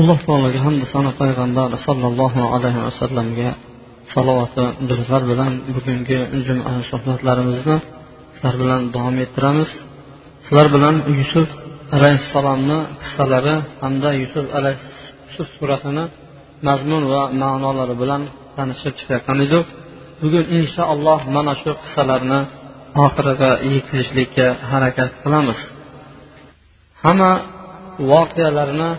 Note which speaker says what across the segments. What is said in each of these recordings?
Speaker 1: Alloh taologa hamda sano payg'ambar sollallohu alayhi vasallamga salovati durlar bilan bugungi juma suhbatlarimizni sizlar bilan davom ettiramiz. Sizlar bilan yusuf alayhissalomni qissalari hamda yusuf yusuf surasini mazmun va ma'nolari bilan tanishib chiqayotgan edik. Bugun inshaalloh mana shu qissalarni oxiriga yetkazishlikka harakat qilamiz. Hamma voqealarni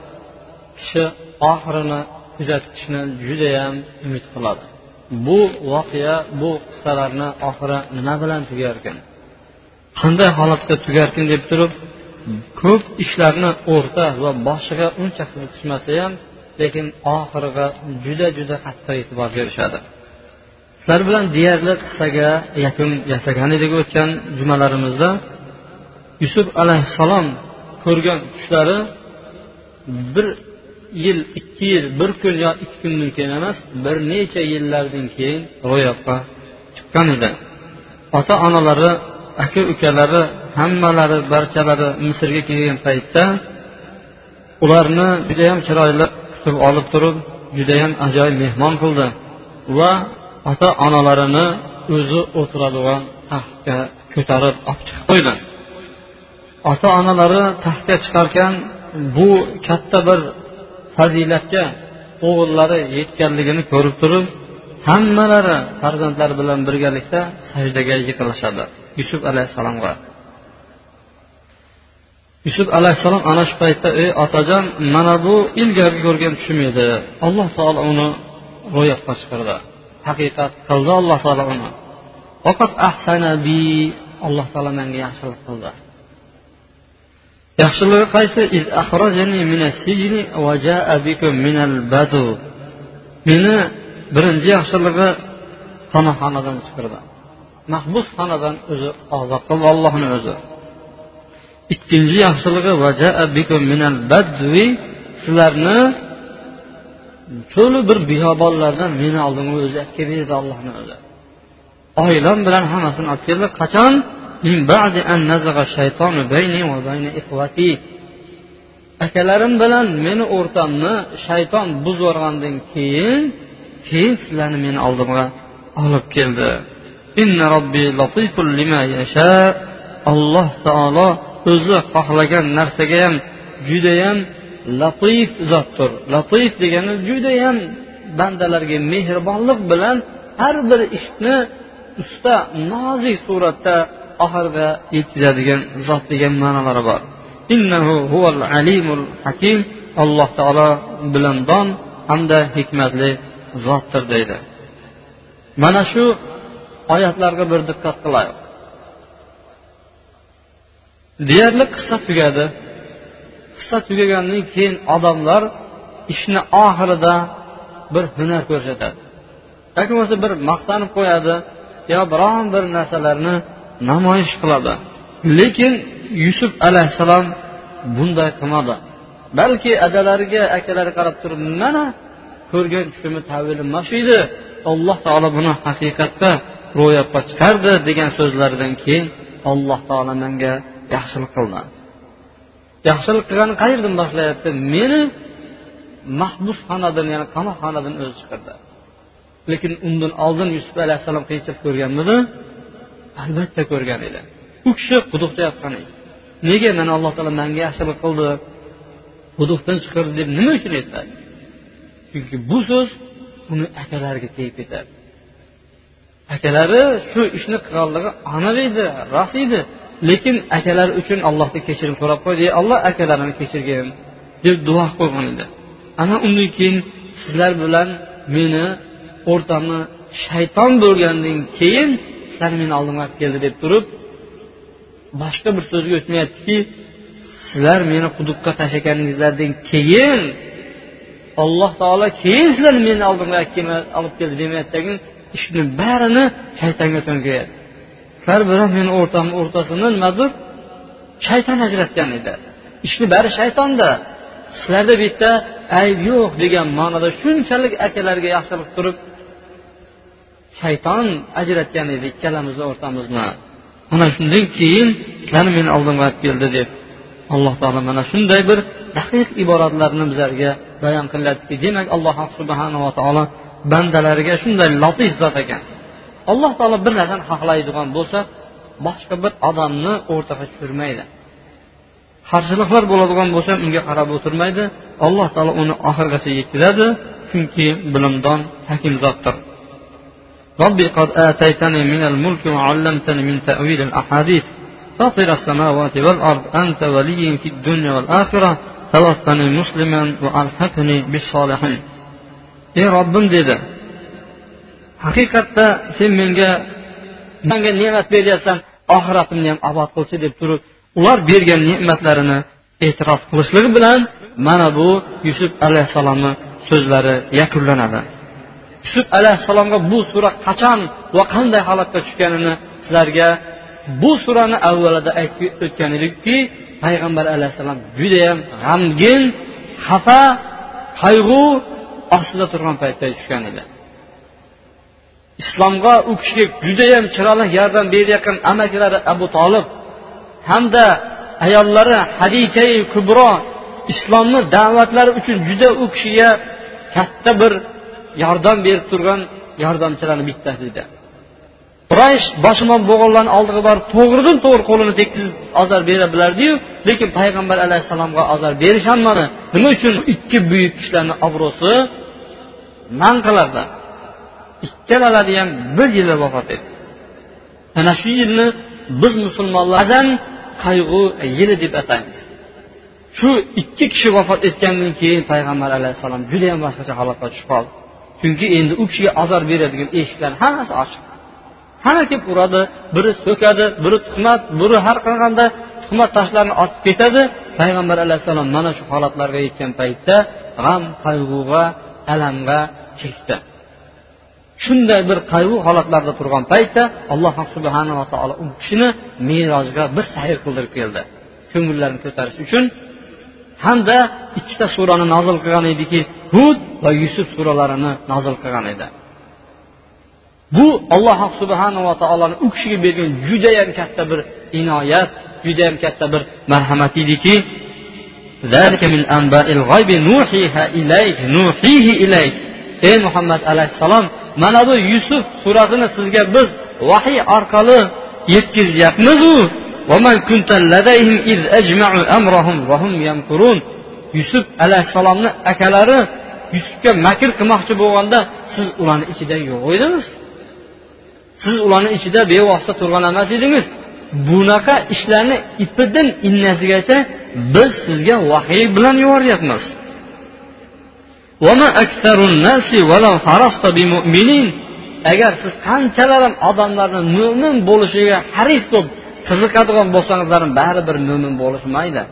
Speaker 1: kishi oxirini kuzatishni judayam umid qiladi. Bu voqea bu qissalarni oxiri nima bilan tugarkan qanday holatda tugarkin deb turib ko'p ishlarni o'rta va boshiga uncha qiziqishmasa ham lekin oxiriga juda juda qattiq e'tibor berishadi. Sizlar bilan deyarli qissaga yakun yasagan edik o'tgan jumalarimizda yusuf alayhissalom ko'rgan tushlari bir yil ikki yil bir kun yo ikki kundan keyin emas bir necha yillardan keyin ro'yobga chiqqan edi. Ota onalari aka ukalari hammalari barchalari misrga kelgan paytda ularni judayam chiroyli kutib olib turib judayam ajoyib mehmon qildi va ota onalarini o'zi o'tiradigan taxtga ko'tarib olib chiqib qo'ydi. Ota onalari taxtga chiqarkan bu katta bir fazilatga o'g'illari yetganligini ko'rib turib hammalari farzandlari bilan birgalikda sajdaga yiqilishadi yusuf alayhissalomga. Yusuf alayhissalom ana shu paytda ey otajon mana bu ilgari ko'rgan tushim edi. Alloh taolo uni ro'yobga chiqardi haqiqat qildi alloh taolo uni. Alloh taolo menga yaxshilik qildi. Yaxshilari qaysi? Meni birinchi yaxshiligi qamoqxonadan chiqardi mahbus xonadan o'zi ozod qildi ollohni o'zi. Ikkinchi yaxshiligi sizlarni cho'li bir biyobonlardan meni oldimga o'zi olib keldi dedi ollohni o'zi. Oilam bilan hammasini olib keldi. Qachon? Min ba'di an nazaga shaytonu bayni va bayna ikhvati akalarim bilan meni o'rtamni shayton buzib yuborgandan keyin keyin sizlarni meni oldimga olib keldi inna robbi latiful lima yasha alloh taolo o'zi xohlagan narsaga ham judayam latif zotdir latif degani judayam bandalarga mehribonlik bilan har bir ishni usta nozik suratda oxirida yetkazadigan zot degan ma'nolari bor. Innahu huval alimul hakim alloh taolo bilimdon hamda hikmatli zotdir deydi. Mana shu oyatlarga bir diqqat qilaylik deyarli qissa tugadi. Qissa tugagandan keyin odamlar ishni oxirida bir hunar ko'rsatadi. Yoki bo'lmasa bir maqtanib qo'yadi. Yo biron bir narsalarni namoyish qiladi. Lekin yusuf alayhissalom bunday qilmadi. Balki adalariga akalari qarab turib mana ko'rgan tushimi tavili mana shu edi. Alloh taolo buni haqiqatda ro'yobga chiqardi degan so'zlaridan keyin alloh taolo menga yaxshilik qildi. Yaxshilik qilgani qayerdan boshlayapti? Meni mahbusxonadan ya'ni qamoqxonadan o'zi chiqardi. Lekin undan oldin yusuf alayhissalom qiyinchilik ko'rganmidi? Albatta ko'rgan edi. U kishi quduqda yotgan edi. Nega mana alloh taolo manga yaxshilik qildi? Quduqdan chiqardi deb nima uchun aytadi? Chunki bu so'z uni akalariga tegib ketadi. Akalari shu ishni qilganligi aniq edi rost edi. Lekin akalari uchun allohdan kechirim so'rab qo'ydi. Alloh akalarini kechirgin deb duo qilgan edi. Ana undan keyin sizlar bilan meni o'rtamni shayton bo'lgandan keyin sizlar meni oldimga olib keldi deb turib boshqa bir so'zga o'tmayaptiki sizlar meni quduqqa tashlaganingizlardan keyin alloh taolo keyin sizlarni meni oldimga olib keldi demayaptidagi ishni barini shaytonga to'nkayadi sizlar bilan meni o'rtamni o'rtasini nimadir shayton ajratgan edi. Ishni bari shaytonda. Sizlarda bitta ayb yo'q degan ma'noda shunchalik akalarga yaxshilik turib shayton ajratgan edi ikkalamizni o'rtamizni mana shundan keyin sizlarni meni oldimga olib keldi deb alloh taolo mana shunday bir daqiq iboratlarni bizlarga bayon qilyaptiki demak alloh subhanava taolo bandalariga shunday latif zot ekan. Alloh taolo bir narsani xohlaydigan bo'lsa boshqa bir odamni o'rtaga tushirmaydi. Qarshiliklar bo'ladigan bo'lsa unga qarab o'tirmaydi. Alloh taolo uni oxirigacha yetkazadi chunki bilimdon hakim zotdir. ربي قد آتيتني من الملك وعلمتني من تأويل الأحاديث فاطر السماوات والأرض أنت ولي في الدنيا والآخرة توفني مسلما وألحقني بالصالحين ey robbim dedi haqiqatda sen menga menga ne'mat beryapsan oxiratimni ham obod qilchi deb turib ular bergan ne'matlarini e'tirof qilishligi bilan mana bu yusuf alayhissalomni so'zlari yakunlanadi Yusuf alayhissalomga bu sura qachon va qanday holatga tushganini sizlarga bu surani avvalida aytib o'tgan edikki payg'ambar alayhissalom judayam g'amgin xafa qayg'u ostida turgan paytda tushgan edi. Islomga u kishiga judayam chiroyli yordam berayotgan amakilari abu tolib hamda ayollari hadicai kubro islomni da'vatlari uchun juda u kishiga katta bir yordam berib turgan yordamchilarni bittasi edi quraysh boshimon bo'g'inlarni oldiga borib to'g'ridan to'g'ri qo'lini tekkizib ozor bera bilardiyu lekin payg'ambar alayhissalomga ozor berisholmadi nima uchun? Ikki buyuk kishilarni obro'si man qilardi. Ikkalalari ham bir yilda vafot etdi. Ana shu yilni biz musulmonlardan qayg'u e, yili deb ataymiz. Shu ikki kishi vafot etgandan keyin payg'ambar alayhissalom judayam boshqacha holatga tushib qoldi. Chunki endi u kishiga azor beradigan eshiklar hammasi ochiq. Hamma kelib uradi biri so'kadi biri tuhmat biri har qanaqanday tuhmat toshlarni otib ketadi. Payg'ambar alayhissalom mana shu holatlarga yetgan paytda g'am qayg'uga alamga chekdi shunday bir qayg'u holatlarda turgan paytda alloh subhanava taolo u kishini merojga bir sayr qildirib keldi. Ko'ngillarini ko'tarish uchun hamda ikkita surani nozil qilgan ediki hud va yusuf suralarini nozil qilgan edi. Bu alloh subhanava taoloni u kishiga bergan judayam katta bir inoyat judayam katta bir marhamat ediki ey muhammad alayhissalom mana bu yusuf surasini sizga biz vahiy orqali yetkazyapmizu yusuf alayhissalomni akalari yusufga makr qilmoqchi bo'lganda siz ularni ichida yo'q edingiz siz ularni ichida bevosita turgan emas edingiz bunaqa ishlarni ipidan innasigacha biz sizga vahiy bilan yuboryapmiz agar siz qanchalar ham odamlarni mo'min bo'lishiga haris bo'lib qiziqadigan bo'lsangizlar ham baribir mo'min bo'lishmaydi.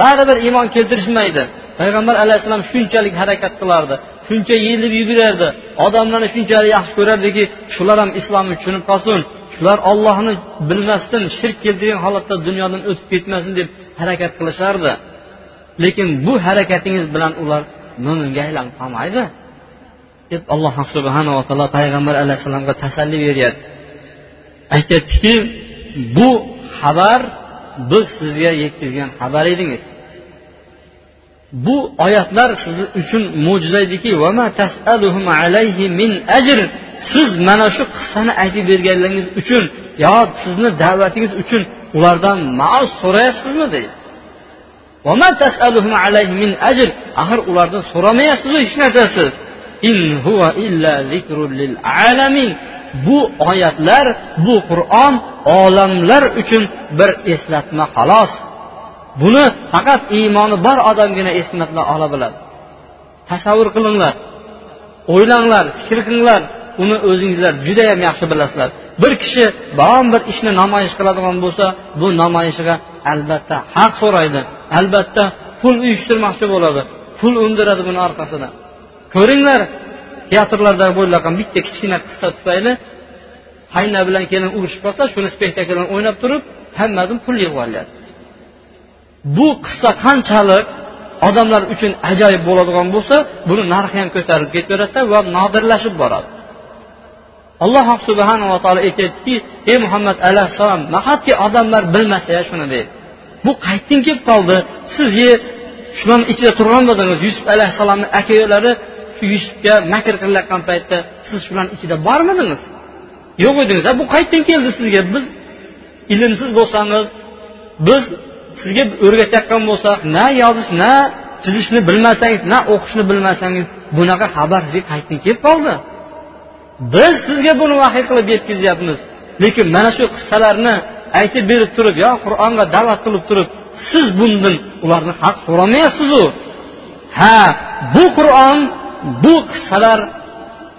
Speaker 1: Baribir iymon keltirishmaydi. Payg'ambar alayhissalom shunchalik harakat qilardi shuncha yelib yugurardi odamlarni shunchalik yaxshi ko'rardiki shular ham islomni tushunib qolsin shular ollohni bilmasdan shirk keltirgan holatda dunyodan o'tib ketmasin deb harakat qilishardi. Lekin bu harakatingiz bilan ular mo'minga aylanib qolmaydi deb alloh subhanava taolo payg'ambar alayhissalomga tasalli beryapti. Aytyaptiki bu xabar biz sizga yetkazgan xabar edingiz. Bu oyatlar siz uchun mo'jiza ediki siz mana shu qissani aytib berganligingiz uchun yo sizni da'vatingiz uchun ulardan maosh so'rayapsizmi deydi. Axir ulardan so'ramayapsizu hech narsasiz. Bu oyatlar bu qur'on olamlar uchun bir eslatma xolos. Buni faqat iymoni bor odamgina eslatma ola biladi. Tasavvur qilinglar o'ylanglar fikr qilinglar. Uni o'zingizlar judayam yaxshi bilasizlar. Bir kishi biron bir ishni namoyish qiladigan bo'lsa bu namoyishiga albatta haq so'raydi. Albatta pul uyushtirmoqchi bo'ladi pul undiradi buni orqasidan. Ko'ringlar teatrlarda bo'layotgan bitta kichkina qissa tufayli hayna bilan kelin urushib qolsa shuni spektaklni o'ynab turib hammadan pul yig'ib olyapti. Bu qissa qanchalik odamlar uchun ajoyib bo'ladigan bo'lsa buni narxi ham ko'tarilib ketaveradida va nodirlashib boradi. Alloh subhanava taolo aytyaptiki ey muhammad alayhissalom nahotki odamlar bilmasa shuni? deydi. Bu qaytgin kelib qoldi. Siz shularni ichida turgan bo'ldingiz. Yusuf alayhissalomni akayolari yusufga makr qilayotgan paytda siz shularni ichida bormidingiz yo'q edingiz bu qayerdan keldi sizga? Biz ilmsiz bo'lsangiz biz sizga o'rgatayotgan bo'lsak na yozish na chizishni bilmasangiz na o'qishni bilmasangiz bunaqa xabar sizga qayerdan kelib qoldi? Biz sizga buni vahiy qilib yetkazyapmiz. Lekin mana shu qissalarni aytib berib turib yo qur'onga da'vat qilib turib siz bundan ularni haq so'ramayapsizu. Ha bu qur'on bu qissalar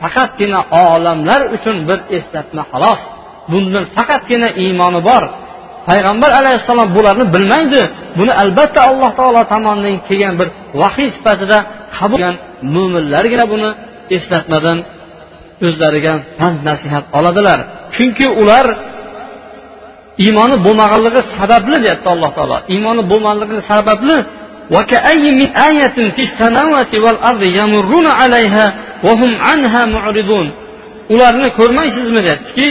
Speaker 1: faqatgina olamlar uchun bir eslatma xolos. Bundan faqatgina iymoni bor. Payg'ambar alayhissalom bularni bilmaydi. Buni albatta alloh taolo tomonidan kelgan bir vahiy sifatida qabul qilgan mo'minlargina buni eslatmadan o'zlariga pand nasihat oladilar. Chunki ular iymoni bo'lmaganligi sababli deyapti alloh taolo. Iymoni bo'lmaganligi sababli ularni ko'rmaysizmi deyaptiki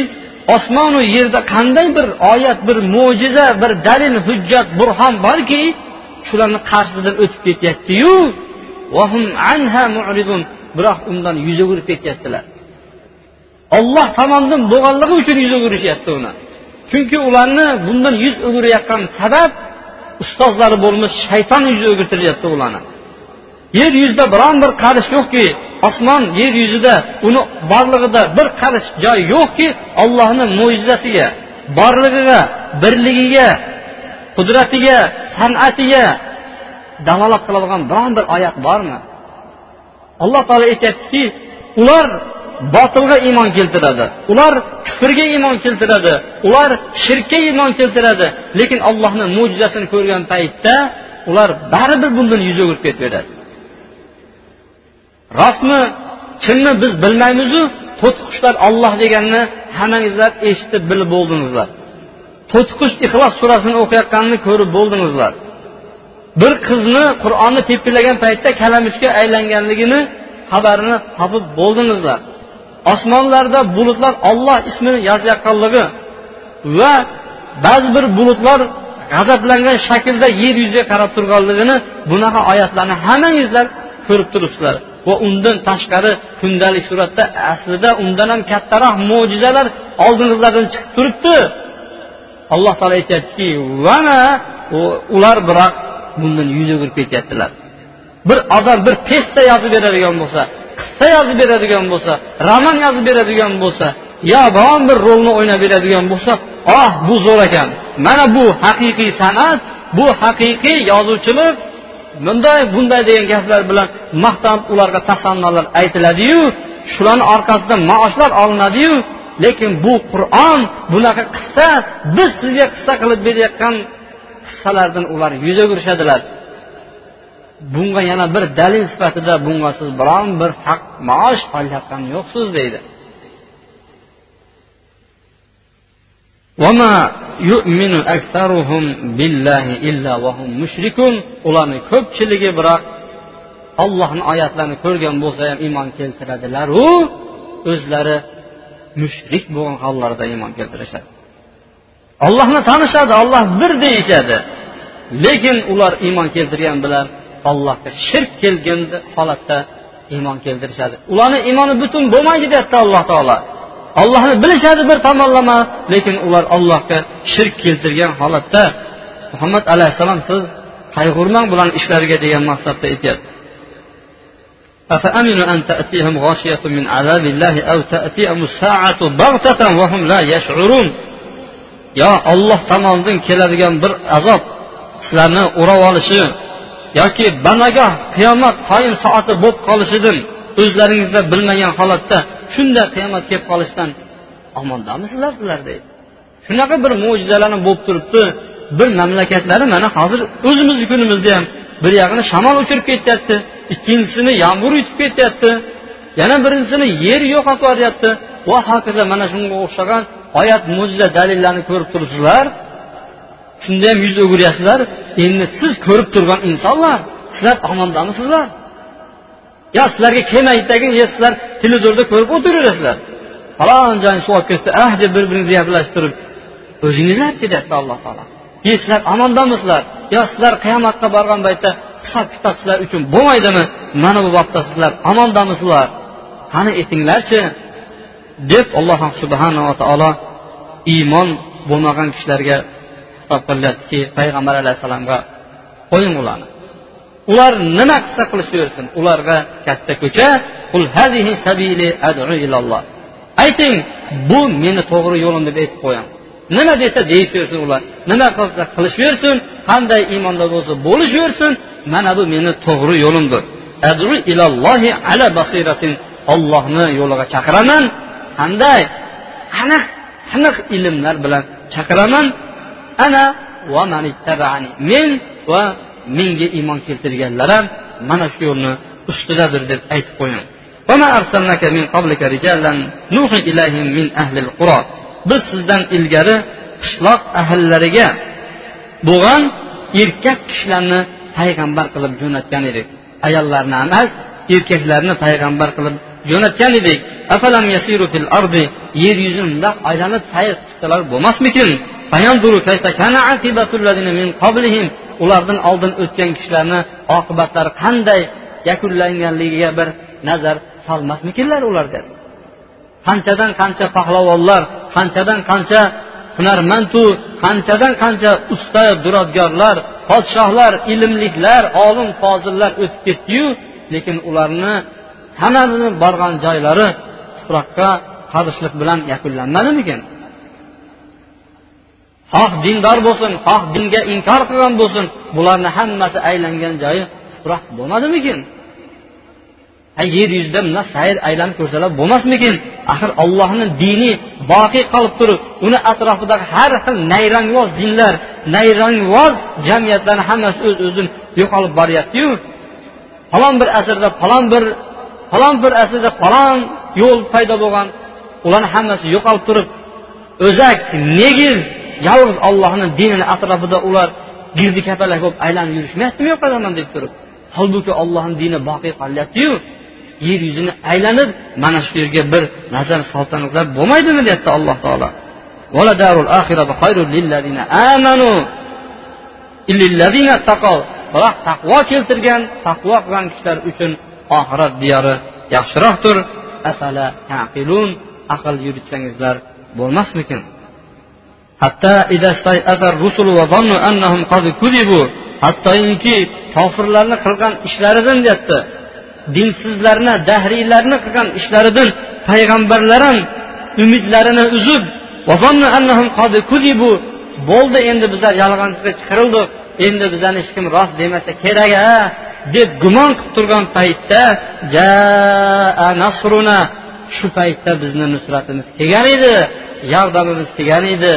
Speaker 1: osmonu yerda qanday bir oyat bir mo'jiza bir dalil hujjat burhon borki shularni qarshisidan o'tib ketyaptiyu. biroq undan yuz o'girib ketyaptilar. Olloh tomonidan bo'lganligi uchun yuz o'girishyapti uni. Chunki ularni bundan yuz o'girayotgan sabab ustozlari bo'lmish shayton yuz o'girtiryapti ularni. Yer yuzida biron bir qarish yo'qki osmon yer yuzida uni borlig'ida bir qarish joy yo'qki ollohni mo'jizasiga borligiga birligiga qudratiga san'atiga dalolat qiladigan biron bir oyat bormi? Alloh taolo aytyaptiki ular botilga iymon keltiradi. Ular kufrga iymon keltiradi. Ular shirkka iymon keltiradi. Lekin allohni mo'jizasini ko'rgan paytda ular baribir bundan yuz o'girib ketaveradi rostmi chinmi biz bilmaymizu? To'tiqushlar olloh deganini hammangizlar eshitib bilib bo'ldingizlar. To'tiqush ixlos surasini o'qiyotganini ko'rib bo'ldingizlar. Bir qizni qur'onni tepillagan paytda kalamushga aylanganligini xabarini topib bo'ldingizlar. Osmonlarda bulutlar olloh ismini yozayotganligi va ba'zi bir bulutlar g'azablangan shaklda yer yuziga qarab turganligini bunaqa oyatlarni hammangizlar ko'rib turibsizlar. Va undan tashqari kundalik suratda aslida undan ham kattaroq mo'jizalar oldingizlardan chiqib turibdi. Alloh taolo aytyaptiki vana ular biroq bundan yuz o'girib ketyaptilar. Bir odam bir pesta yozib beradigan bo'lsa qissa yozib beradigan bo'lsa roman yozib beradigan bo'lsa yo biron bir rolni o'ynab beradigan bo'lsa oh bu zo'r ekan. Mana bu haqiqiy san'at bu haqiqiy yozuvchilik bunday bunday degan gaplar bilan maqtanib ularga tasannolar aytiladiyu shularni orqasidan maoshlar olinadiyu lekin bu qur'on bunaqa qissa biz sizga qissa qilib berayotgan qissalardan ular yuz o'girishadilar bunga yana bir dalil sifatida bunga siz biron bir haq maosh olayotgani yo'qsiz deydi. Ularni ko'pchiligi biroq ollohni oyatlarini ko'rgan bo'lsa ham iymon keltiradilaru o'zlari mushrik bo'lgan hollarida iymon keltirishadi. Ollohni tanishadi olloh bir deyishadi. Lekin ular iymon keltirgan bilan allohga shirk kelgan holatda iymon keltirishadi ularni iymoni butun bo'lmaydi deyapti alloh taolo ollohni bilishadi bir tomonlama lekin ular allohga shirk keltirgan holatda muhammad alayhissalom siz qayg'urmang bularni ishlariga degan maqsadda aytyapti أفأمنوا أن تأتيهم غاشية من عذاب الله أو تأتيهم الساعة بغتة وهم لا يشعرون yo olloh tomonidan keladigan bir azob sizlarni o'rab olishi yoki banaga qiyomat qoyim soati bo'lib qolishidan o'zlaringizda bilmagan holatda shunday qiyomat kelib qolishidan omondamisizlar sizlar deydi. Shunaqa bir mo'jizalarni bo'lib turibdi bir mamlakatlari mana hozir o'zimizni kunimizda ham bir yog'ini shamol uchirib ketyapti ikkinchisini yomg'ir yutib ketyapti yana birinchisini yer yo'qotib yuboryapti va hokazo mana shunga o'xshagan oyat mo'jiza dalillarni ko'rib turibsizlar. Shunda ham yuz o'giryapsizlar endi siz ko'rib turgan insonlar sizlar omondamisizlar? Yo sizlarga kelmaydidagi sizlar televizorda ko'rib o'tiraverasizlar falon joyni suv olib ketdi ah deb bir biringizni gaplashtirib o'zingizlarchi deyapti alloh taolo. E sizlar omondamisizlar? Yo sizlar qiyomatga borgan paytda hisob kitob sizlar uchun bo'lmaydimi? Mana bu vaqtda sizlar omondamisizlar? Qani aytinglarchi? Deb alloh subhanava taolo iymon bo'lmagan kishilarga xitob qilyaptiki payg'ambar alayhissalomga qo'ying ularni. Ular nima qilsa qilishaversin ularga katta ko'cha ayting bu meni to'g'ri yo'lim deb aytib qo'ying. Nima desa deyishaversin ular. Nima qilsa qilishaversin qanday iymonda bo'lsa bo'lishaversin mana bu meni to'g'ri yo'limdir. Ala basiratin. Ollohni yo'liga chaqiraman. Qanday? Aniq aniq ilmlar bilan chaqiraman. Ana va men va menga iymon keltirganlar ham mana shu yo'lni ustidadir deb aytib qo'ying. Biz sizdan ilgari qishloq ahillariga bo'lgan erkak kishilarni payg'ambar qilib jo'natgan edik. Ayollarni emas erkaklarni payg'ambar qilib jo'natgan edik. Yer yuzida aylanib sayr qilsalar bo'lmasmikin? Ulardan oldin o'tgan kishilarni oqibatlari qanday yakunlanganligiga bir nazar solmasmikinlar ular dedi qanchadan qancha pahlavonlar qanchadan qancha hunarmandu qanchadan qancha usta duradgorlar podshohlar ilmliklar olim fozillar o'tib ketdiyu lekin ularni hammasini borgan joylari tuproqqa qarishliq bilan yakunlanmadimikin? Xoh dindor bo'lsin xoh dinga inkor qilgan bo'lsin bularni hammasi aylangan joyi tuproq bo'lmadimikin? Yer yuzida mana sayr aylanib ko'rsalar bo'lmasmikin? Axir allohni dini boqiy qolib turib uni atrofidagi har xil nayrangvoz dinlar nayrangvoz jamiyatlarni hammasi o'z öz o'zini yo'qolib boryaptiyu? Falon bir asrda falon bir falon bir asrda falon yo'l paydo bo'lgan ularni hammasi yo'qolib turib o'zak negiz yolg'iz ollohni dinini atrofida ular girdi kapalak bo'lib aylanib yurishmayaptimi yo'q qadaman deb turib. Holbuki ollohni dini boqiy qolyaptiyu yer yuzini aylanib mana shu yerga bir nazar solsangizlar bo'lmaydimi deyapti alloh taolo. Biroq taqvo keltirgan taqvo qilgan kishilar uchun oxirat diyori yaxshiroqdir. Aql yuritsangizlar bo'lmasmikin? Hattoki kofirlarni qilgan ishlaridan deyapti dinsizlarni dahriylarni qilgan ishlaridan payg'ambarlar ham umidlarini uzib bo'ldi endi bizlar yolg'onchiga chiqarildik endi bizani hech kim rost demasa kerak a deb gumon qilib turgan paytda nasruna shu paytda bizni nusratimiz kelgan edi yordamimiz kelgan edi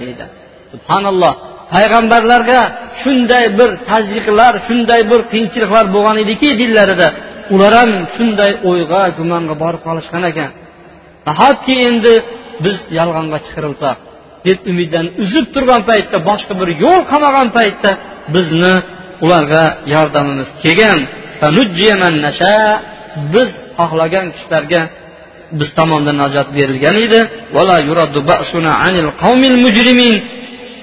Speaker 1: deydi. Subhanalloh. Payg'ambarlarga shunday bir tazyiqlar shunday bir qiyinchiliklar bo'lgan ediki dillarida ular ham shunday o'yga gumonga borib qolishgan ekan. Nahotki endi biz yolg'onga chiqarilsak deb umiddan uzib turgan paytda boshqa bir yo'l qolmagan paytda bizni ularga yordamimiz kelgan. Biz xohlagan kishilarga biz tomonidan najot berilgan edi.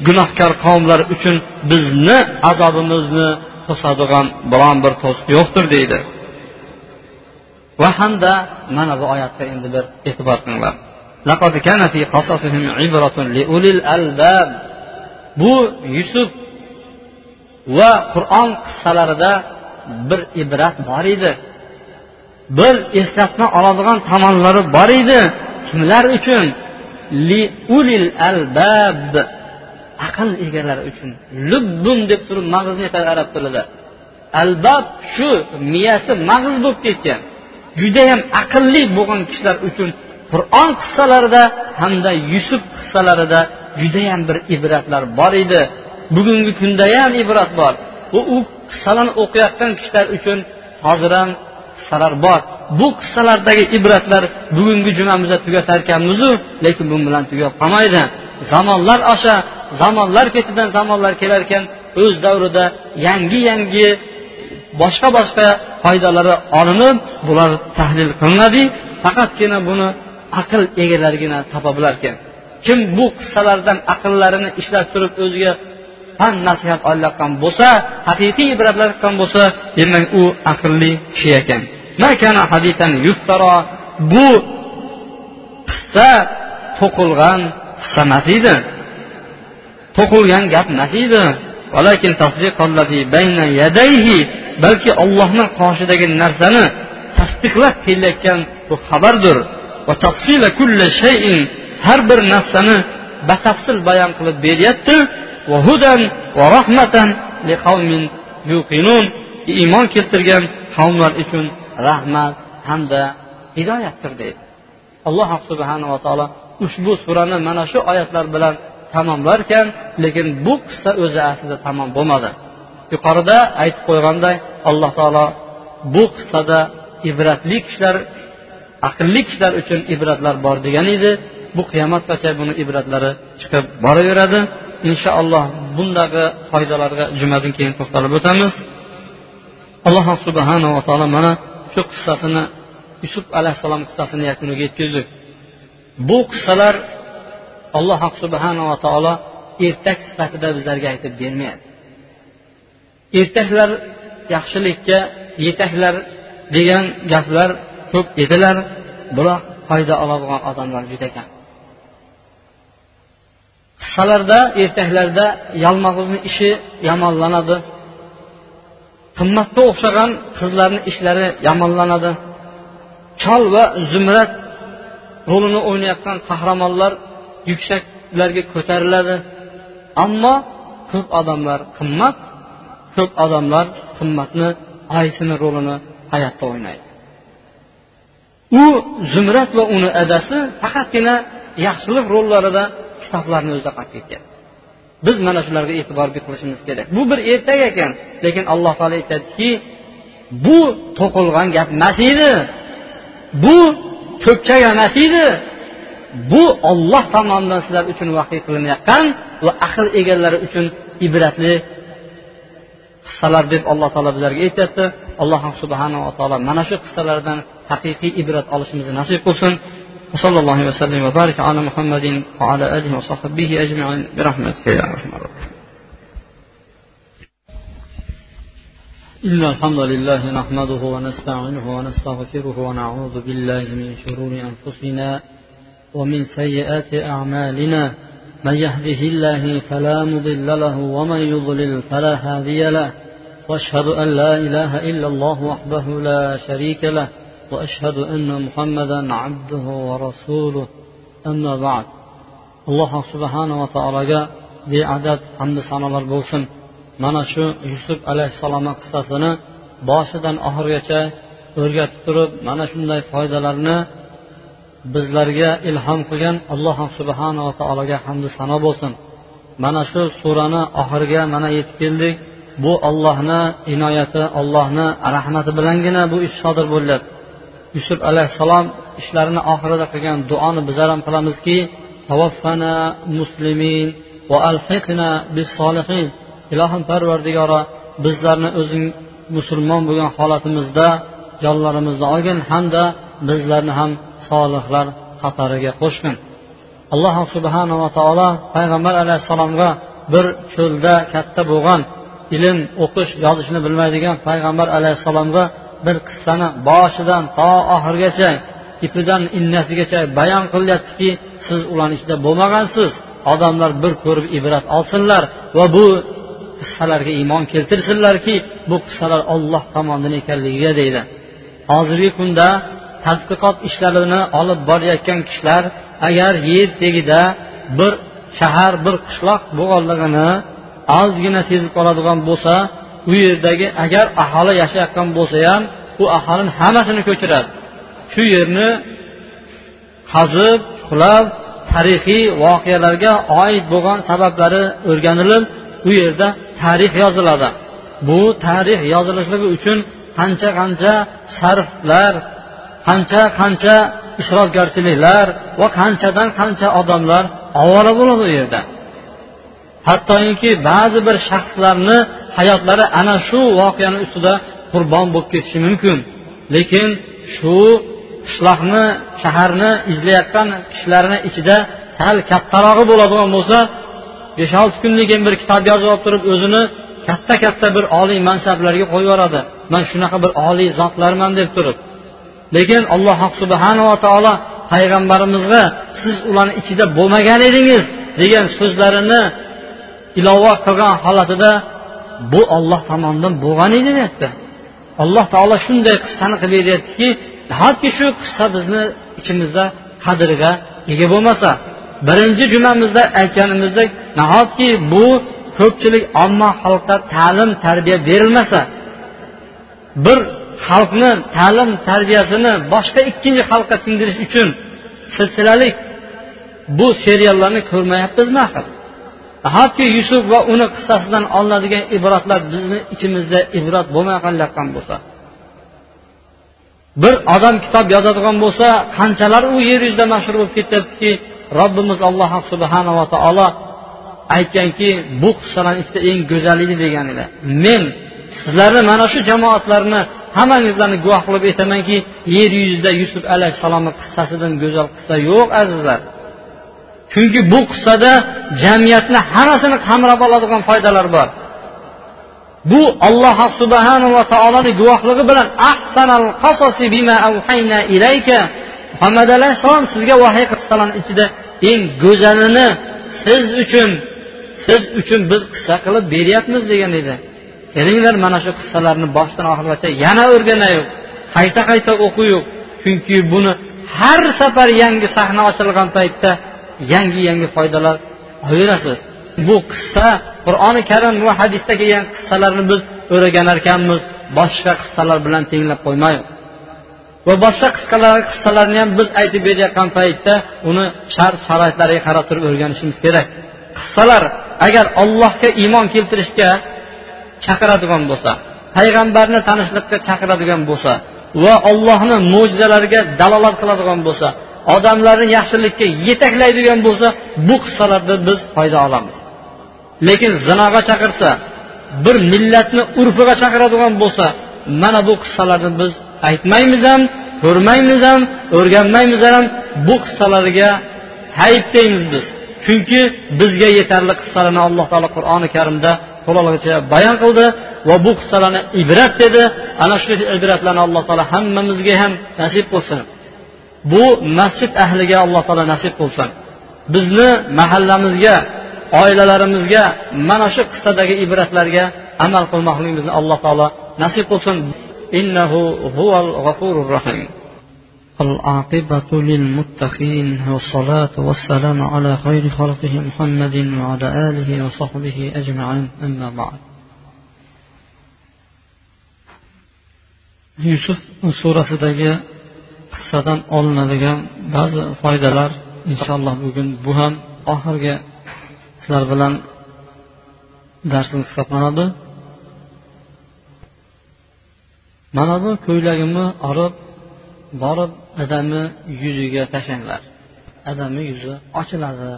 Speaker 1: Gunohkor qavmlar uchun bizni azobimizni to'sadigan biron bir to'siq yo'qdir deydi. Va hamda mana bu oyatga endi bir e'tibor qilinglar. Bu yusuf va qur'on qissalarida bir ibrat bor edi. Bir eslatma oladigan tomonlari bor edi. Kimlar uchun? Li ulil albab. Aql egalari uchun. Lubbun deb turib mag'izni aytadi arab tilida. Albab shu miyasi mag'iz bo'lib ketgan. Judayam aqlli bo'lgan kishilar uchun qur'on qissalarida hamda yusuf qissalarida judayam bir ibratlar bor edi. Bugungi kunda ham ibrat bor. Va u qissalarni o'qiyotgan kishilar uchun hozir ham qissalar bor. Bu qissalardagi ibratlar bugungi jumamizda tugatar ekanmizu lekin bu bilan tugab qolmaydi. Zamonlar osha zamonlar ketidan zamonlar kelar ekan o'z davrida yangi yangi boshqa boshqa foydalari olinib bular tahlil qilinadi. Faqatgina buni aql egalarigina topa bilar ekan kim bu qissalardan aqllarini ishlab turib o'ziga pand nasihat olayotgan bo'lsa haqiqiy ibratlayotgan bo'lsa demak u aqlli kishi ekan. Bu qissa to'qilgan qissa emas edi. To'qilgan gap emas edi. Balki ollohni qoshidagi narsani tasdiqlab kelayotgan bu xabardir. Har bir narsani batafsil bayon qilib beryapti. Iymon keltirgan qavmlar uchun rahmat hamda hidoyatdir deydi. Alloh subhanava taolo ushbu surani mana shu oyatlar bilan tamomlarkan lekin bu qissa o'zi aslida tamom bo'lmadi. Yuqorida aytib qo'yganday alloh taolo bu qissada ibratli kishilar aqlli kishilar uchun ibratlar bor degan edi. Bu qiyomatgacha buni ibratlari chiqib boraveradi? Inshaalloh bundagi foydalarga jumadan keyin to'xtalib o'tamiz. Alloh subhanava taolo mana shu qissasini yusuf alayhissalom qissasini yakuniga yetkazdik bu qissalar alloh subhanava taolo ertak sifatida bizlarga aytib bermayapti. Ertaklar yaxshilikka yetaklar degan gaplar ko'p edilar biroq foyda oladigan odamlar juda kam. Qissalarda ertaklarda yalmog'izni ishi yomonlanadi. Qimmatga o'xshagan qizlarni ishlari yomonlanadi. Chol va zumrat rolini o'ynayotgan qahramonlar yuksaklarga ko'tariladi. Ammo ko'p odamlar qimmat ko'p odamlar qimmatni aysini rolini hayotda o'ynaydi. U zumrat va uni adasi faqatgina yaxshilik rollarida kitoblarni o'zida qolib ketyapti. Biz mana shularga e'tibor qilishimiz kerak. Bu bir ertak ekan lekin alloh taolo aytadiki bu to'qilgan gap emas edi. Bu ko'pchak emas edi. Bu olloh tomonidan sizlar uchun vahiy qilinayotgan va aql egalari uchun ibratli qissalar deb alloh taolo bizlarga aytyapti. Alloh subhanava taolo mana shu qissalardan haqiqiy ibrat olishimizni nasib qilsin. وصلى الله وسلم وبارك على محمد وعلى آله وصحبه أجمعين برحمتك يا أرحم الراحمين. إن الحمد لله نحمده ونستعينه ونستغفره ونعوذ بالله من شرور أنفسنا ومن سيئات أعمالنا. من يهده الله فلا مضل له ومن يضلل فلا هادي له. وأشهد أن لا إله إلا الله وحده لا شريك له. واشهد ان محمدا عبده ورسوله اما بعد alloh subhanava taologa beadad hamdu sanolar bo'lsin mana shu yusuf alayhissalomni qissasini boshidan oxirigacha o'rgatib turib mana shunday foydalarni bizlarga ilhom qilgan alloh subhanava taologa hamdu sano bo'lsin mana shu surani oxiriga mana yetib keldik bu ollohni inoyati ollohni rahmati bilangina bu ish sodir bo'lyapti yusuf alayhissalom ishlarini oxirida qilgan duoni bizlar ham qilamizki tavaffana muslimin va alhiqna bis solihin ilohim parvardigoro bizlarni o'zing musulmon bo'lgan holatimizda jonlarimizni olgin hamda bizlarni ham solihlar qatoriga qo'shgin. Alloh subhanava taolo payg'ambar alayhissalomga bir cho'lda katta bo'lgan ilm o'qish yozishni bilmaydigan payg'ambar alayhissalomga bir qissani boshidan to oxirigacha ipidan innasigacha bayon qilyaptiki siz ularni ichida bo'lmagansiz. Odamlar bir ko'rib ibrat olsinlar va bu qissalarga iymon keltirsinlarki bu qissalar olloh tomonidan ekanligiga deydi. Hozirgi kunda tadqiqot ishlarini olib borayotgan kishilar agar yer tagida bir shahar bir qishloq bo'lganligini ozgina sezib qoladigan bo'lsa u yerdagi agar aholi yashayotgan bo'lsa ham u aholini hammasini ko'chiradi. Shu yerni qazib chuqlab tarixiy voqealarga oid bo'lgan sabablari o'rganilib u yerda tarix yoziladi. Bu tarix yozilishligi uchun qancha qancha sarflar qancha qancha isrofgarchiliklar va qanchadan qancha odamlar ovora bo'ladi u yerda. Hattoki ba'zi bir shaxslarni hayotlari ana shu voqeani ustida qurbon bo'lib ketishi mumkin. Lekin shu qishloqni shaharni izlayotgan kishilarni ichida sal kattarog'i bo'ladigan bo'lsa besh olti kundan keyin bir kitob yozib olib turib o'zini katta katta bir oliy mansablarga qo'yib yuboradi. Man shunaqa bir oliy zotlarman deb turib. Lekin alloh subhanava taolo payg'ambarimizga siz ularni ichida bo'lmagan edingiz degan so'zlarini ilova qilgan holatida bu olloh tomonidan bo'lgan edi deyapti. Alloh taolo shunday qissani qilib beryaptiki nahotki shu qissa bizni ichimizda qadriga ega bo'lmasa birinchi jumamizda aytganimizdek nahotki bu ko'pchilik omma xalqqa ta'lim tarbiya berilmasa bir xalqni ta'lim tarbiyasini boshqa ikkinchi xalqqa singdirish uchun silsilalik bu seriallarni ko'rmayapmizmi axir? Hatto yusuf va uni qissasidan olinadigan ibratlar bizni ichimizda ibrat bo'lmay qolayotgan bo'lsa bir odam kitob yozadigan bo'lsa qanchalar u yer yuzida mashhur bo'lib ketyaptiki robbimiz alloh subhanava taolo aytganki bu qissalarni ichida eng go'zali degan edi. Men sizlarni mana shu jamoatlarni hammangizlarni guvoh qilib aytamanki yer yuzida yusuf alayhissalomni qissasidan go'zal qissa yo'q azizlar. Chunki bu qissada jamiyatni hammasini qamrab oladigan foydalar bor. Bu alloh subhanava taoloni guvohligi bilan ahsanal qasosi bima avhayna ilayka. Muhammad alayhissalom sizga vahiy qissalarni ichida eng go'zalini siz uchun siz uchun biz qissa qilib beryapmiz degan edi. Kelinglar mana shu qissalarni boshidan oxirigacha yana o'rganaylik. Qayta qayta o'qiyuk chunki buni har safar yangi sahna ochilgan paytda yangi yangi foydalar olaverasiz bu qissa qur'oni karim va hadisda kelgan qissalarni biz o'rganar ekanmiz. Boshqa qissalar bilan tenglab qo'ymaylik va boshqa qisqalar qissalarni ham biz aytib berayotgan paytda uni shart sharoitlariga qarab turib o'rganishimiz kerak. Qissalar agar allohga iymon keltirishga chaqiradigan bo'lsa payg'ambarni tanishlikka chaqiradigan bo'lsa va allohni mo'jizalariga dalolat qiladigan bo'lsa odamlarni yaxshilikka yetaklaydigan bo'lsa bu qissalardan biz foyda olamiz. Lekin zinoga chaqirsa bir millatni urfiga chaqiradigan bo'lsa mana bu qissalarni biz aytmaymiz ham ko'rmaymiz ham o'rganmaymiz ham bu qissalarga hayb deymiz biz. Chunki bizga yetarli qissalarni alloh taolo qur'oni karimda to'lig'icha bayon qildi va bu qissalarni ibrat dedi. Ana shu ibratlarni alloh taolo hammamizga ham nasib qilsin. bu masjid ahliga alloh taolo nasib qilsin bizni mahallamizga oilalarimizga mana shu qissadagi ibratlarga amal qilmoqligimizni alloh taolo nasib qilsin innahu huval g'afurur rahim العاقبة للمتقين والصلاة والسلام على خير خلقه محمد وعلى آله وصحبه أجمعين أما بعد yusuf surasidagi qissadan olinadigan ba'zi foydalar inshaalloh bugun bu ham oxirgi sizlar bilan darsimiz hisoblanadi. Mana bu ko'ylagimni olib borib adamni yuziga tashlanglar adamni yuzi ochiladi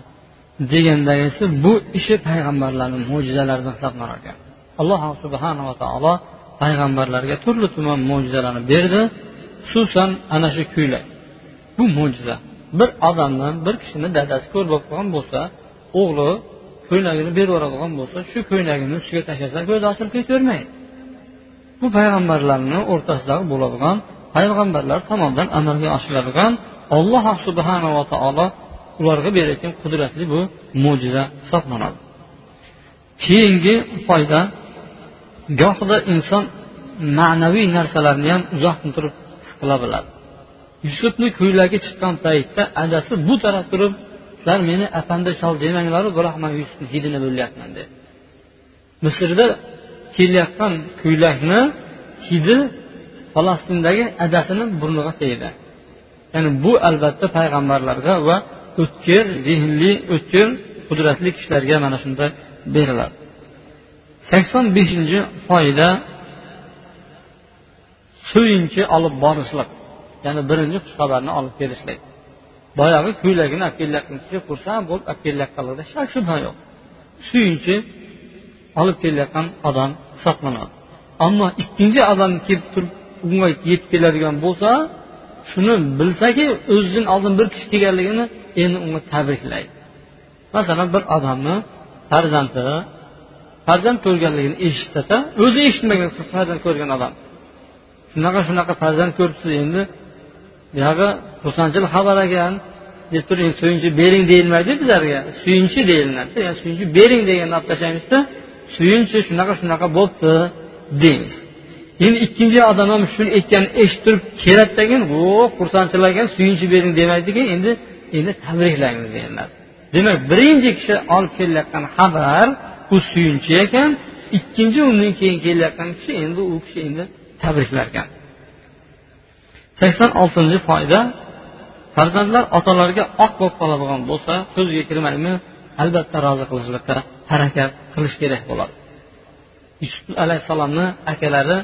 Speaker 1: degandagisi bu ishi payg'ambarlarni mo'jizalaridan hisoblanar ekan alloh subhanava taolo payg'ambarlarga turli tuman mo'jizalarni berdi. Xususan ana shu ko'ylak bu mo'jiza. Bir odamdan bir kishini dadasi ko'r bo'lib qolgan bo'lsa o'g'li ko'ylagini berib yuboradigan bo'lsa shu ko'ylagini ustiga tashlasa ko'zi ochilib ketavermaydi. Bu payg'ambarlarni o'rtasidagi bo'ladigan payg'ambarlar tomonidan amalga oshiriladigan olloh subhanava taolo ularga berayotgan qudratli bu mo'jiza hisoblanadi. Keyingi foyda gohida inson ma'naviy narsalarni ham uzoqdan turib qila biladi. Yusufni ko'ylagi chiqqan paytda adasi bu taraf turib sizlar meni afandi chol demanglaru biroq man yusufni hidini bo'lyapman dedi. Misrda kelayotgan ko'ylakni hidi falastindagi adasini burniga tegdi. Ya'ni bu albatta payg'ambarlarga va o'tkir zehnli o'tkir qudratli kishilarga mana shunday beriladi. Sakson beshinchi foyda suyunchi olib borishlik ya'ni birinchi xushxabarni olib kelishlik. Boyagi ko'ylagini olib kelayotgan kishi xursand bo'lib olib kelayotganligida shak shubha yo'q. Suyunchi olib kelayotgan odam hisoblanadi. Ammo ikkinchi odam kelib turib unga yetib keladigan bo'lsa shuni bilsaki o'zidan oldin bir kishi kelganligini endi unga tabriklaydi. Masalan bir odamni farzandi farzand ko'rganligini eshitsa o'zi eshitmagan farzand ko'rgan odam shunaqa shunaqa farzand ko'ribsiz endi. Buyog'i xursandchilik xabar ekan deb turib suyunchi bering deyilmaydi bizlarga suyunchi deyilinadi yani suyunchi bering deganni olib tashlaymizda suyunchi shunaqa shunaqa bo'libdi deymiz. Endi ikkinchi odam ham shuni aytganini eshitib turib keladida keyin o xursandchilar ekan suyunchi bering demaydiki endi endi tabriklaymiz deyiladi demak birinchi kishi olib kelayotgan xabar u suyunchi ekan ikkinchi undan keyin kelayotgan kishi endi u kishi endi tabriklargan sakson oltinchi foyda farzandlar otalariga oq bo'lib qoladigan bo'lsa so'zga kirmaymi? Albatta rozi qilishlikka harakat qilish kerak bo'ladi. Yusuf alayhissalomni akalari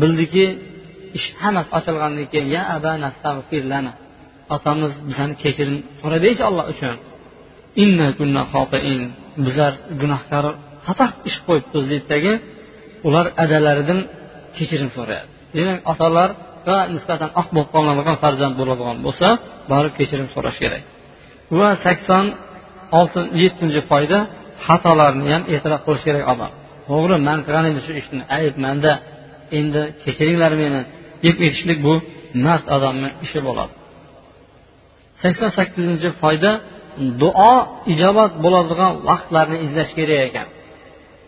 Speaker 1: bildiki ish hammasi ochilgandan keyin ya abana otamiz bizani kechirim so'radaychi olloh uchun. Bizlar gunohkor xato ish qo'yibmiz deydidagi ular adalaridan kechirim so'rayadi demak otalarga nisbatan oq bo'lib qoladigan farzand bo'ladigan bo'lsa borib kechirim so'rash kerak. Va sakson olti yettinchi foyda xatolarni ham e'tirof qilish kerak odam. To'g'ri man qilgan edim shu ishni? Ayb manda. Endi kechiringlar meni. Deb aytishlik bu mard odamni ishi bo'ladi. Sakson sakkizinchi foyda duo ijobat bo'ladigan vaqtlarni izlash kerak ekan.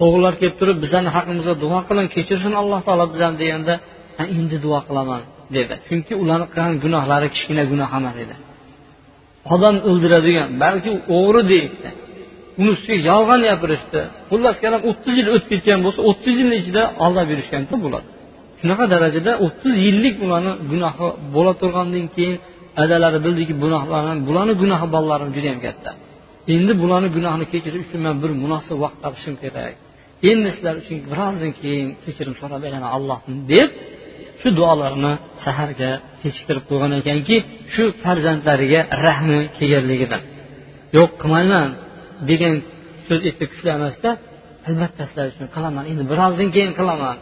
Speaker 1: O'g'illar kelib turib bizani haqqimizda duo qiling kechirsin alloh taolo bizani deganda endi duo qilaman dedi. Chunki ularni qilgan gunohlari kichkina gunoh emas edi. Odam o'ldiradigan balki o'g'ri deyishdi uni ustiga yolg'on gapirishdi. Xullas kalom o'ttiz yil o'tib ketgan bo'lsa o'ttiz yilni ichida aldab yurishganda bo'ladi. Shunaqa darajada o'ttiz yillik ularni gunohi bo'la turgandan keyin adalari bildiki gunohlarni bularni gunohi bolalarim judayam katta. Endi bularni gunohini kechirish uchun man bir munosib vaqt topishim kerak. Endi sizlar uchun birozdan keyin kechirim so'rab beraman allohdan deb shu duolarni saharga kechiktirib qo'ygan ekanki shu farzandlariga rahmi kelganligidan yo'q qilmayman degan so'z aytsa kuchli emasda albatta sizlar uchun qilaman endi birozdan keyin qilaman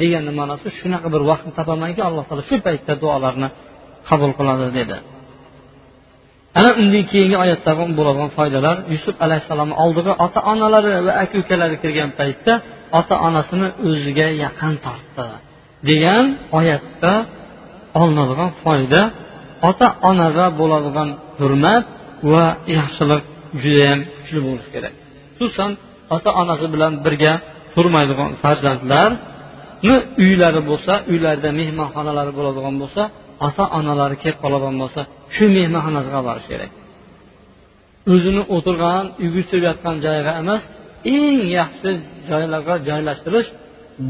Speaker 1: deganni ma'nosi shunaqa bir vaqtni topamanki alloh taolo shu paytda duolarni qabul qiladi dedi. Ana undan keyingi oyatda bo'ladigan foydalar yusuf alayhissalomni oldiga ota onalari va aka ukalari kirgan paytda ota onasini o'ziga yaqin tortdi degan oyatda olinadigan foyda ota onaga bo'ladigan hurmat va yaxshilik judayam kuchli bo'lishi kerak. Xususan ota onasi bilan birga turmaydigan farzandlarni uylari bo'lsa uylarida mehmonxonalari bo'ladigan bo'lsa ota onalari kelib qoladigan bo'lsa shu mehmonxonasiga borish kerak. O'zini o'tirgan uygushtirib yotgan joyiga emas eng yaxshi joylarga joylashtirish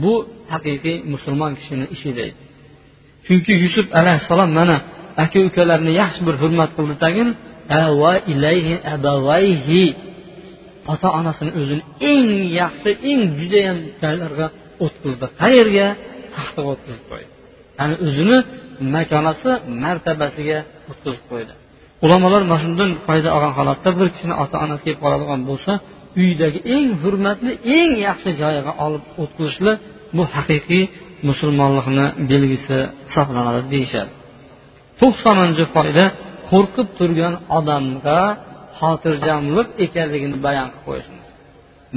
Speaker 1: bu haqiqiy musulmon kishini ishi deydi. Chunki yusuf alayhissalom mana aka ukalarini yaxshi bir hurmat qildi tagin ota onasini o'zini eng yaxshi eng judayam joylarga o'tkazdi. Qayerga taxtaga o'tkazib qo'ydi. Ya'ni o'zini makonasi martabasiga o'tkazib qo'ydi. Ulamolar mana shundan foyda olgan holatda bir kishini ota onasi kelib qoladigan bo'lsa uydagi eng hurmatli eng yaxshi joyiga olib o'tkazishlik bu haqiqiy musulmonlikni belgisi hisoblanadi deyishadi. To'qsoninchi foyda qo'rqib turgan odamga xotirjamlik ekanligini bayon qilib qo'yishimiz.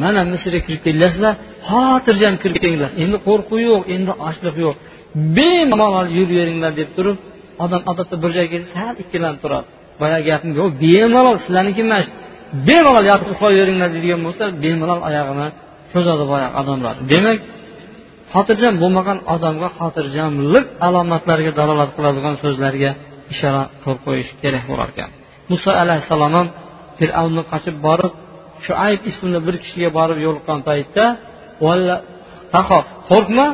Speaker 1: Mana misrga kirib kelasizlar xotirjam kirib kelinglar endi qo'rquv yo'q endi ochliq yo'q. Bemalol yuraveringlar deb turib odam odatda bir joyga kelsa sal ikkilanib turadi. Boyagi gapim yo'q bemalol sizlarniki emas bemalol yotib uxlayveringlar deydigan bo'lsa bemalol oyog'ini cho'zadi boyagi odamlar. Demak xotirjam bo'lmagan odamga xotirjamlik alomatlariga dalolat qiladigan so'zlarga ishora qilib qo'yish kerak bo'lar ekan. Muso alayhissalom ham fir'avnni qochib borib shuayb ismli bir kishiga borib yo'liqqan paytda qo'rqma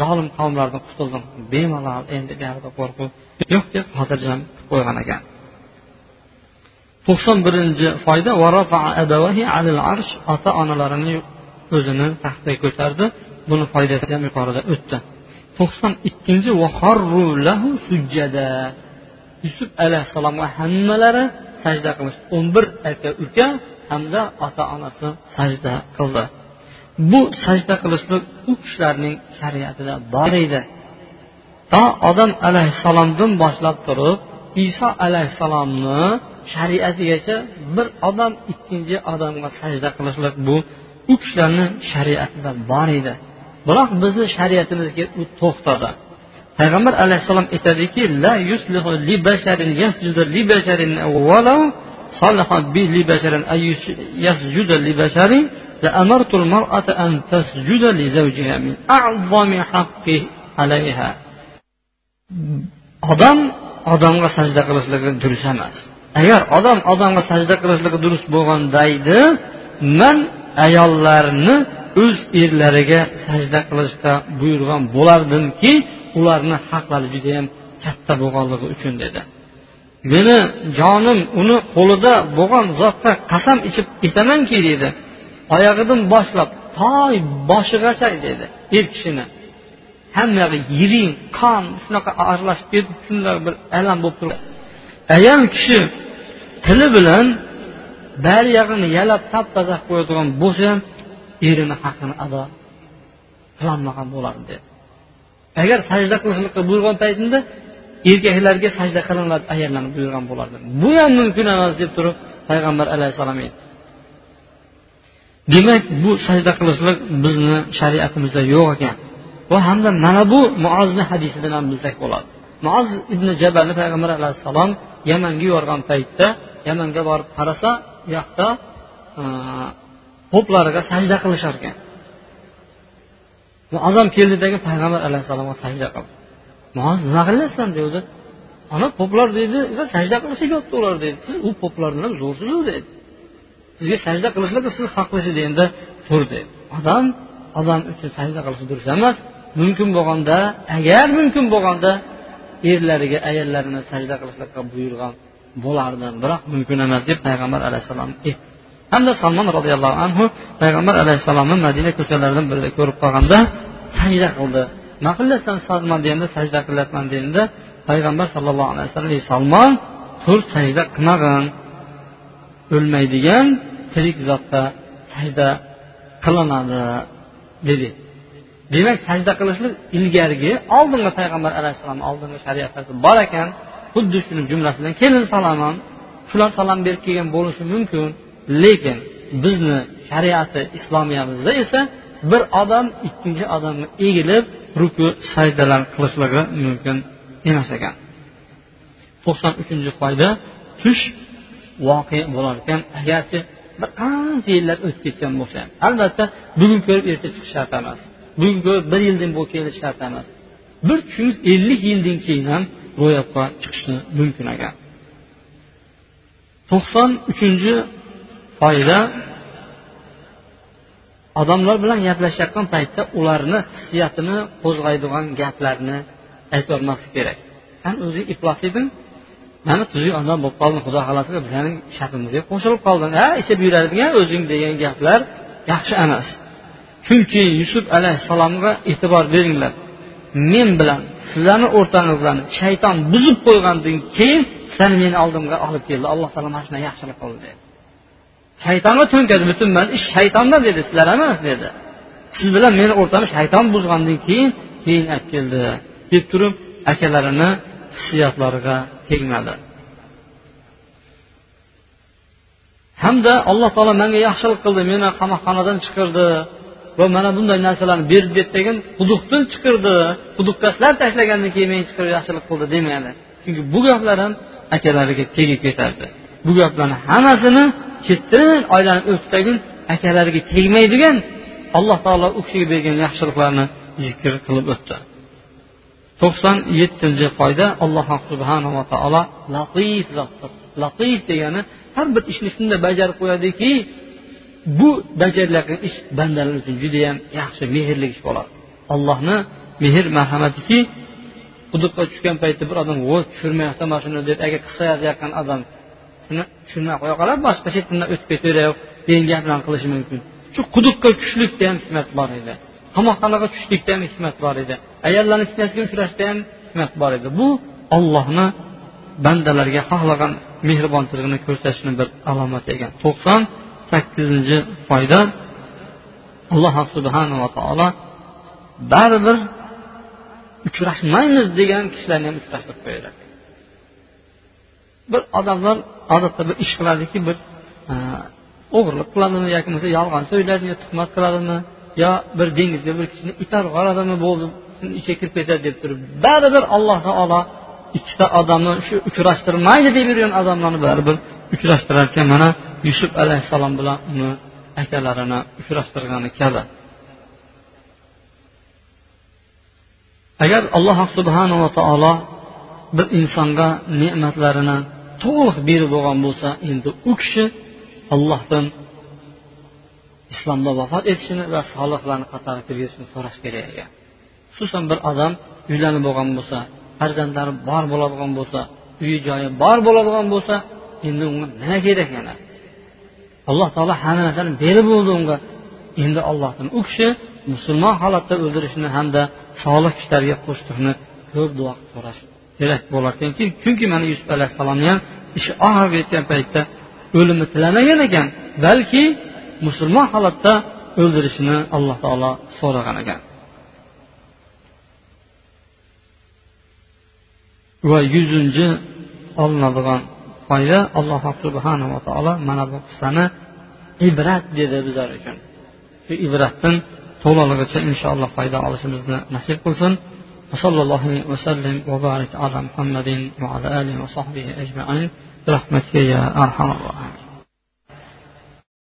Speaker 1: zolim qavmlardan qutuldim. Bemalol endi buyoqda qo'rquv. Yo'q deb xotirjam qo'ygan ekan. To'qson birinchi foyda ota onalarini o'zini taxtaga ko'tardi. Buni foydasi ham yuqorida o'tdi. To'qson ikkinchi yusuf alayhissalomga hammalari sajda qilishdi. O'n bir aka uka hamda ota onasi sajda qildi. Bu sajda qilishlik u kishilarning shariatida bor edi. To odam alayhissalomdan boshlab turib iso alayhissalomni shariatigacha bir odam ikkinchi odamga sajda qilishlik bu u kishilarni shariatida bor edi. Biroq bizni shariatimizga u to'xtadi. Payg'ambar alayhissalom aytadiki la yuslihu لبشر basharin يسجد لبشر لأمرت المرأة أن تسجد لزوجها من أعظم حقه عليها. Odam odamga sajda qilishligi durust emas. Agar odam odamga sajda qilishligi durust bo'lganda edi man ayollarni o'z erlariga sajda qilishga buyurgan bo'lardimki ularni haqlari judayam katta bo'lganligi uchun dedi. Meni jonim uni qo'lida bo'lgan zotga qasam ichib aytamanki deydi oyog'idan boshlab toy boshigacha dedi er kishini. Hammayog'i yiring qon shunaqa aralashib ketib shunday bir alam bo'lib turib ayol kishi tili bilan bari yog'ini yalab tap toza qilib qo'yadigan bo'lsa ham erini haqqini ado qilolmagan bo'lardi dedi. Agar sajda qilishlikqa buyurgan paytimda erkaklarga sajda qilinglar ayollarni buyurgan bo'lardi. Bu ham mumkin emas deb turib payg'ambar alayhissalom aytdi. Demak bu sajda qilishlik bizni shariatimizda yo'q ekan. Va hamda mana bu muozni hadisidan ham bilsak bo'ladi. Muoz ibn jabalni payg'ambar alayhissalom yamanga yuborgan paytda yamanga borib qarasa u yoqda e, poplariga sajda qilishar ekan. Azon keldidagi payg'ambar alayhissalomga sajda qildi. Man nima qilyapsan dedi. Ana poplar deydi sajda qilishyapti ular deydi siz u poplar bilan zo'rsizu deydi sizga sajda qilishlik siz haqlisiz endi tur deydi odam odam uchun sajda qilishi durust emas mumkin bo'lganda agar mumkin bo'lganda erlariga ayollarini sajda qilishlikqa buyurgan bo'lardi biroq mumkin emas deb payg'ambar alayhissalom aytdi. Hamda salmon roziyallohu anhu payg'ambar alayhissalomni madina ko'chalaridan birida ko'rib qolganda sajda qildi. Nima qilyapsan salmon deganda sajda qilyapman deganda payg'ambar sallallohu alayhi vasallam ey salmon tur sajda qilmag'in. O'lmaydigan tirik zotga sajda qilinadi. dedi. Demak sajda qilishlik ilgarigi oldingi payg'ambar alayhissalom oldingi shariatlarda bor ekan. Xuddi shuni jumlasidan kelin salomon shular salom berib kelgan bo'lishi mumkin. Lekin bizni shariati islomiyamizda esa bir odam ikkinchi odamga egilib ruku sajdalar qilishlari mumkin emas ekan. to'qson uchinchi foyda tush voqea bo'lar ekan. Agarchi bir qancha yillar o'tib ketgan bo'lsa ham albatta bugun ko'rib erta chiqish shart emas. Bugun ko'rib bir yildan bu kelish shart emas. Bir tushingiz ellik yildan keyin ham ro'yobga chiqishi mumkin ekan. to'qson uchinchi foyda odamlar bilan gaplashayotgan paytda ularni hissiyatini qo'zg'aydigan gaplarni aytolmaslik kerak. San o'zing iflos eding mana tuzuk odam bo'lib qolding xudo xohlasa bizani shaklimizga qo'shilib qolding ha ichib yuradigan o'zing degan gaplar yaxshi emas. Chunki yusuf alayhissalomga e'tibor beringlar. Men bilan sizlarni o'rtangizlarni shayton buzib qo'ygandan keyin sizlarni meni oldimga olib keldi. Alloh taolo mana shunday yaxshilik qildi. dedi shaytonga to'nkadi butun ish shaytondan dedi sizlar emas dedi. Siz bilan meni o'rtamni shayton buzgandan keyin keyin olib keldi. Deb turib akalarini hissiyotlariga tegmadi. Hamda alloh taolo menga yaxshilik qildi meni qamoqxonadan chiqardi va mana bunday narsalarni berdi deb degan quduqdan chiqirdi. Quduqqa sizlar tashlagandan keyin meni chiqirib yaxshilik qildi demadi chunki bu gaplar ham akalariga tegib ketardi. Bu gaplarni hammasini chetdan oylanib o'tdagin akalariga tegmaydigan alloh taolo u kishiga bergan yaxshiliklarni zikr qilib o'tdi. To'qson yettinchi foyda alloh subhanava taolo latif zotdir. Latif degani har bir ishni shunday bajarib qo'yadiki bu bajarilayotgan ish bandalar uchun judayam yaxshi mehrli ish bo'ladi. Allohni mehr marhamatiki quduqqa tushgan paytda bir odam voy tushirmayapti mana shuni deb agar qissa yozayotgan odam shuni tushirmay qo'ya qolib boshqa chet o'tib ketaveray degan gaplarni qilishi mumkin. Shu quduqqa tushishlikda ham hikmat bor edi. Qamoqxonaga tushlikda ham hikmat bor edi. Ayollarni fitnasiga uchrashda ham hikmat bor edi. Bu ollohni bandalarga xohlagan mehribonchiligini ko'rsatishni bir alomati ekan. To'qson sakkizinchi foyda alloh subhanava taolo baribir uchrashmaymiz degan kishilarni ham uchrashtirib qo'yadi. Bir odamlar odatda bir ish qiladiki bir e, o'g'irlik qiladimi yoki bo'lmasa yolg'on so'yladimi yo tuhmat qiladimi yo bir dengizga bir kishini itarib yuboradimi bo'ldi ichiga kirib ketadi deb turib. Baribir alloh taolo ikkita odamni shu uchrashtirmaydi deb yurgan odamlarni baribir uchrashtirar ekan mana yusuf alayhissalom bilan uni akalarini uchrashtirgani kabi. Agar alloh subhanava taolo bir insonga ne'matlarini to'liq berib bo'lgan bo'lsa endi u kishi ollohdan islomda vafot etishini va solihlarni qatoriga kirgizishini so'rash kerak ekan. Xususan bir odam uylanib bo'lgan bo'lsa farzandlari bor bo'ladigan bo'lsa uyi joyi bor bo'ladigan bo'lsa endi unga nima kerak yana? Alloh taolo hamma narsani berib bo'ldi unga. Endi ollohdan u kishi musulmon holatda o'ldirishni hamda solih kishilarga qo'shishni ko'p duo so'rash kerak bo'larkanki chunki mana yusuf alayhissalomni ham ishi oxiriga yetgan paytda o'limni tilamagan ekan balki musulmon holatda o'ldirishini alloh taolo so'ragan ekan. Va yuzinchi olinadigan foyda alloh subhanava taolo mana bu qissani ibrat dedi bizlar uchun. Shu ibratdan to'lig'icha inshaalloh foyda olishimizni nasib qilsin. وصلى الله وسلم وبارك على محمد وعلى آله وصحبه أجمعين برحمتك يا أرحم الراحمين.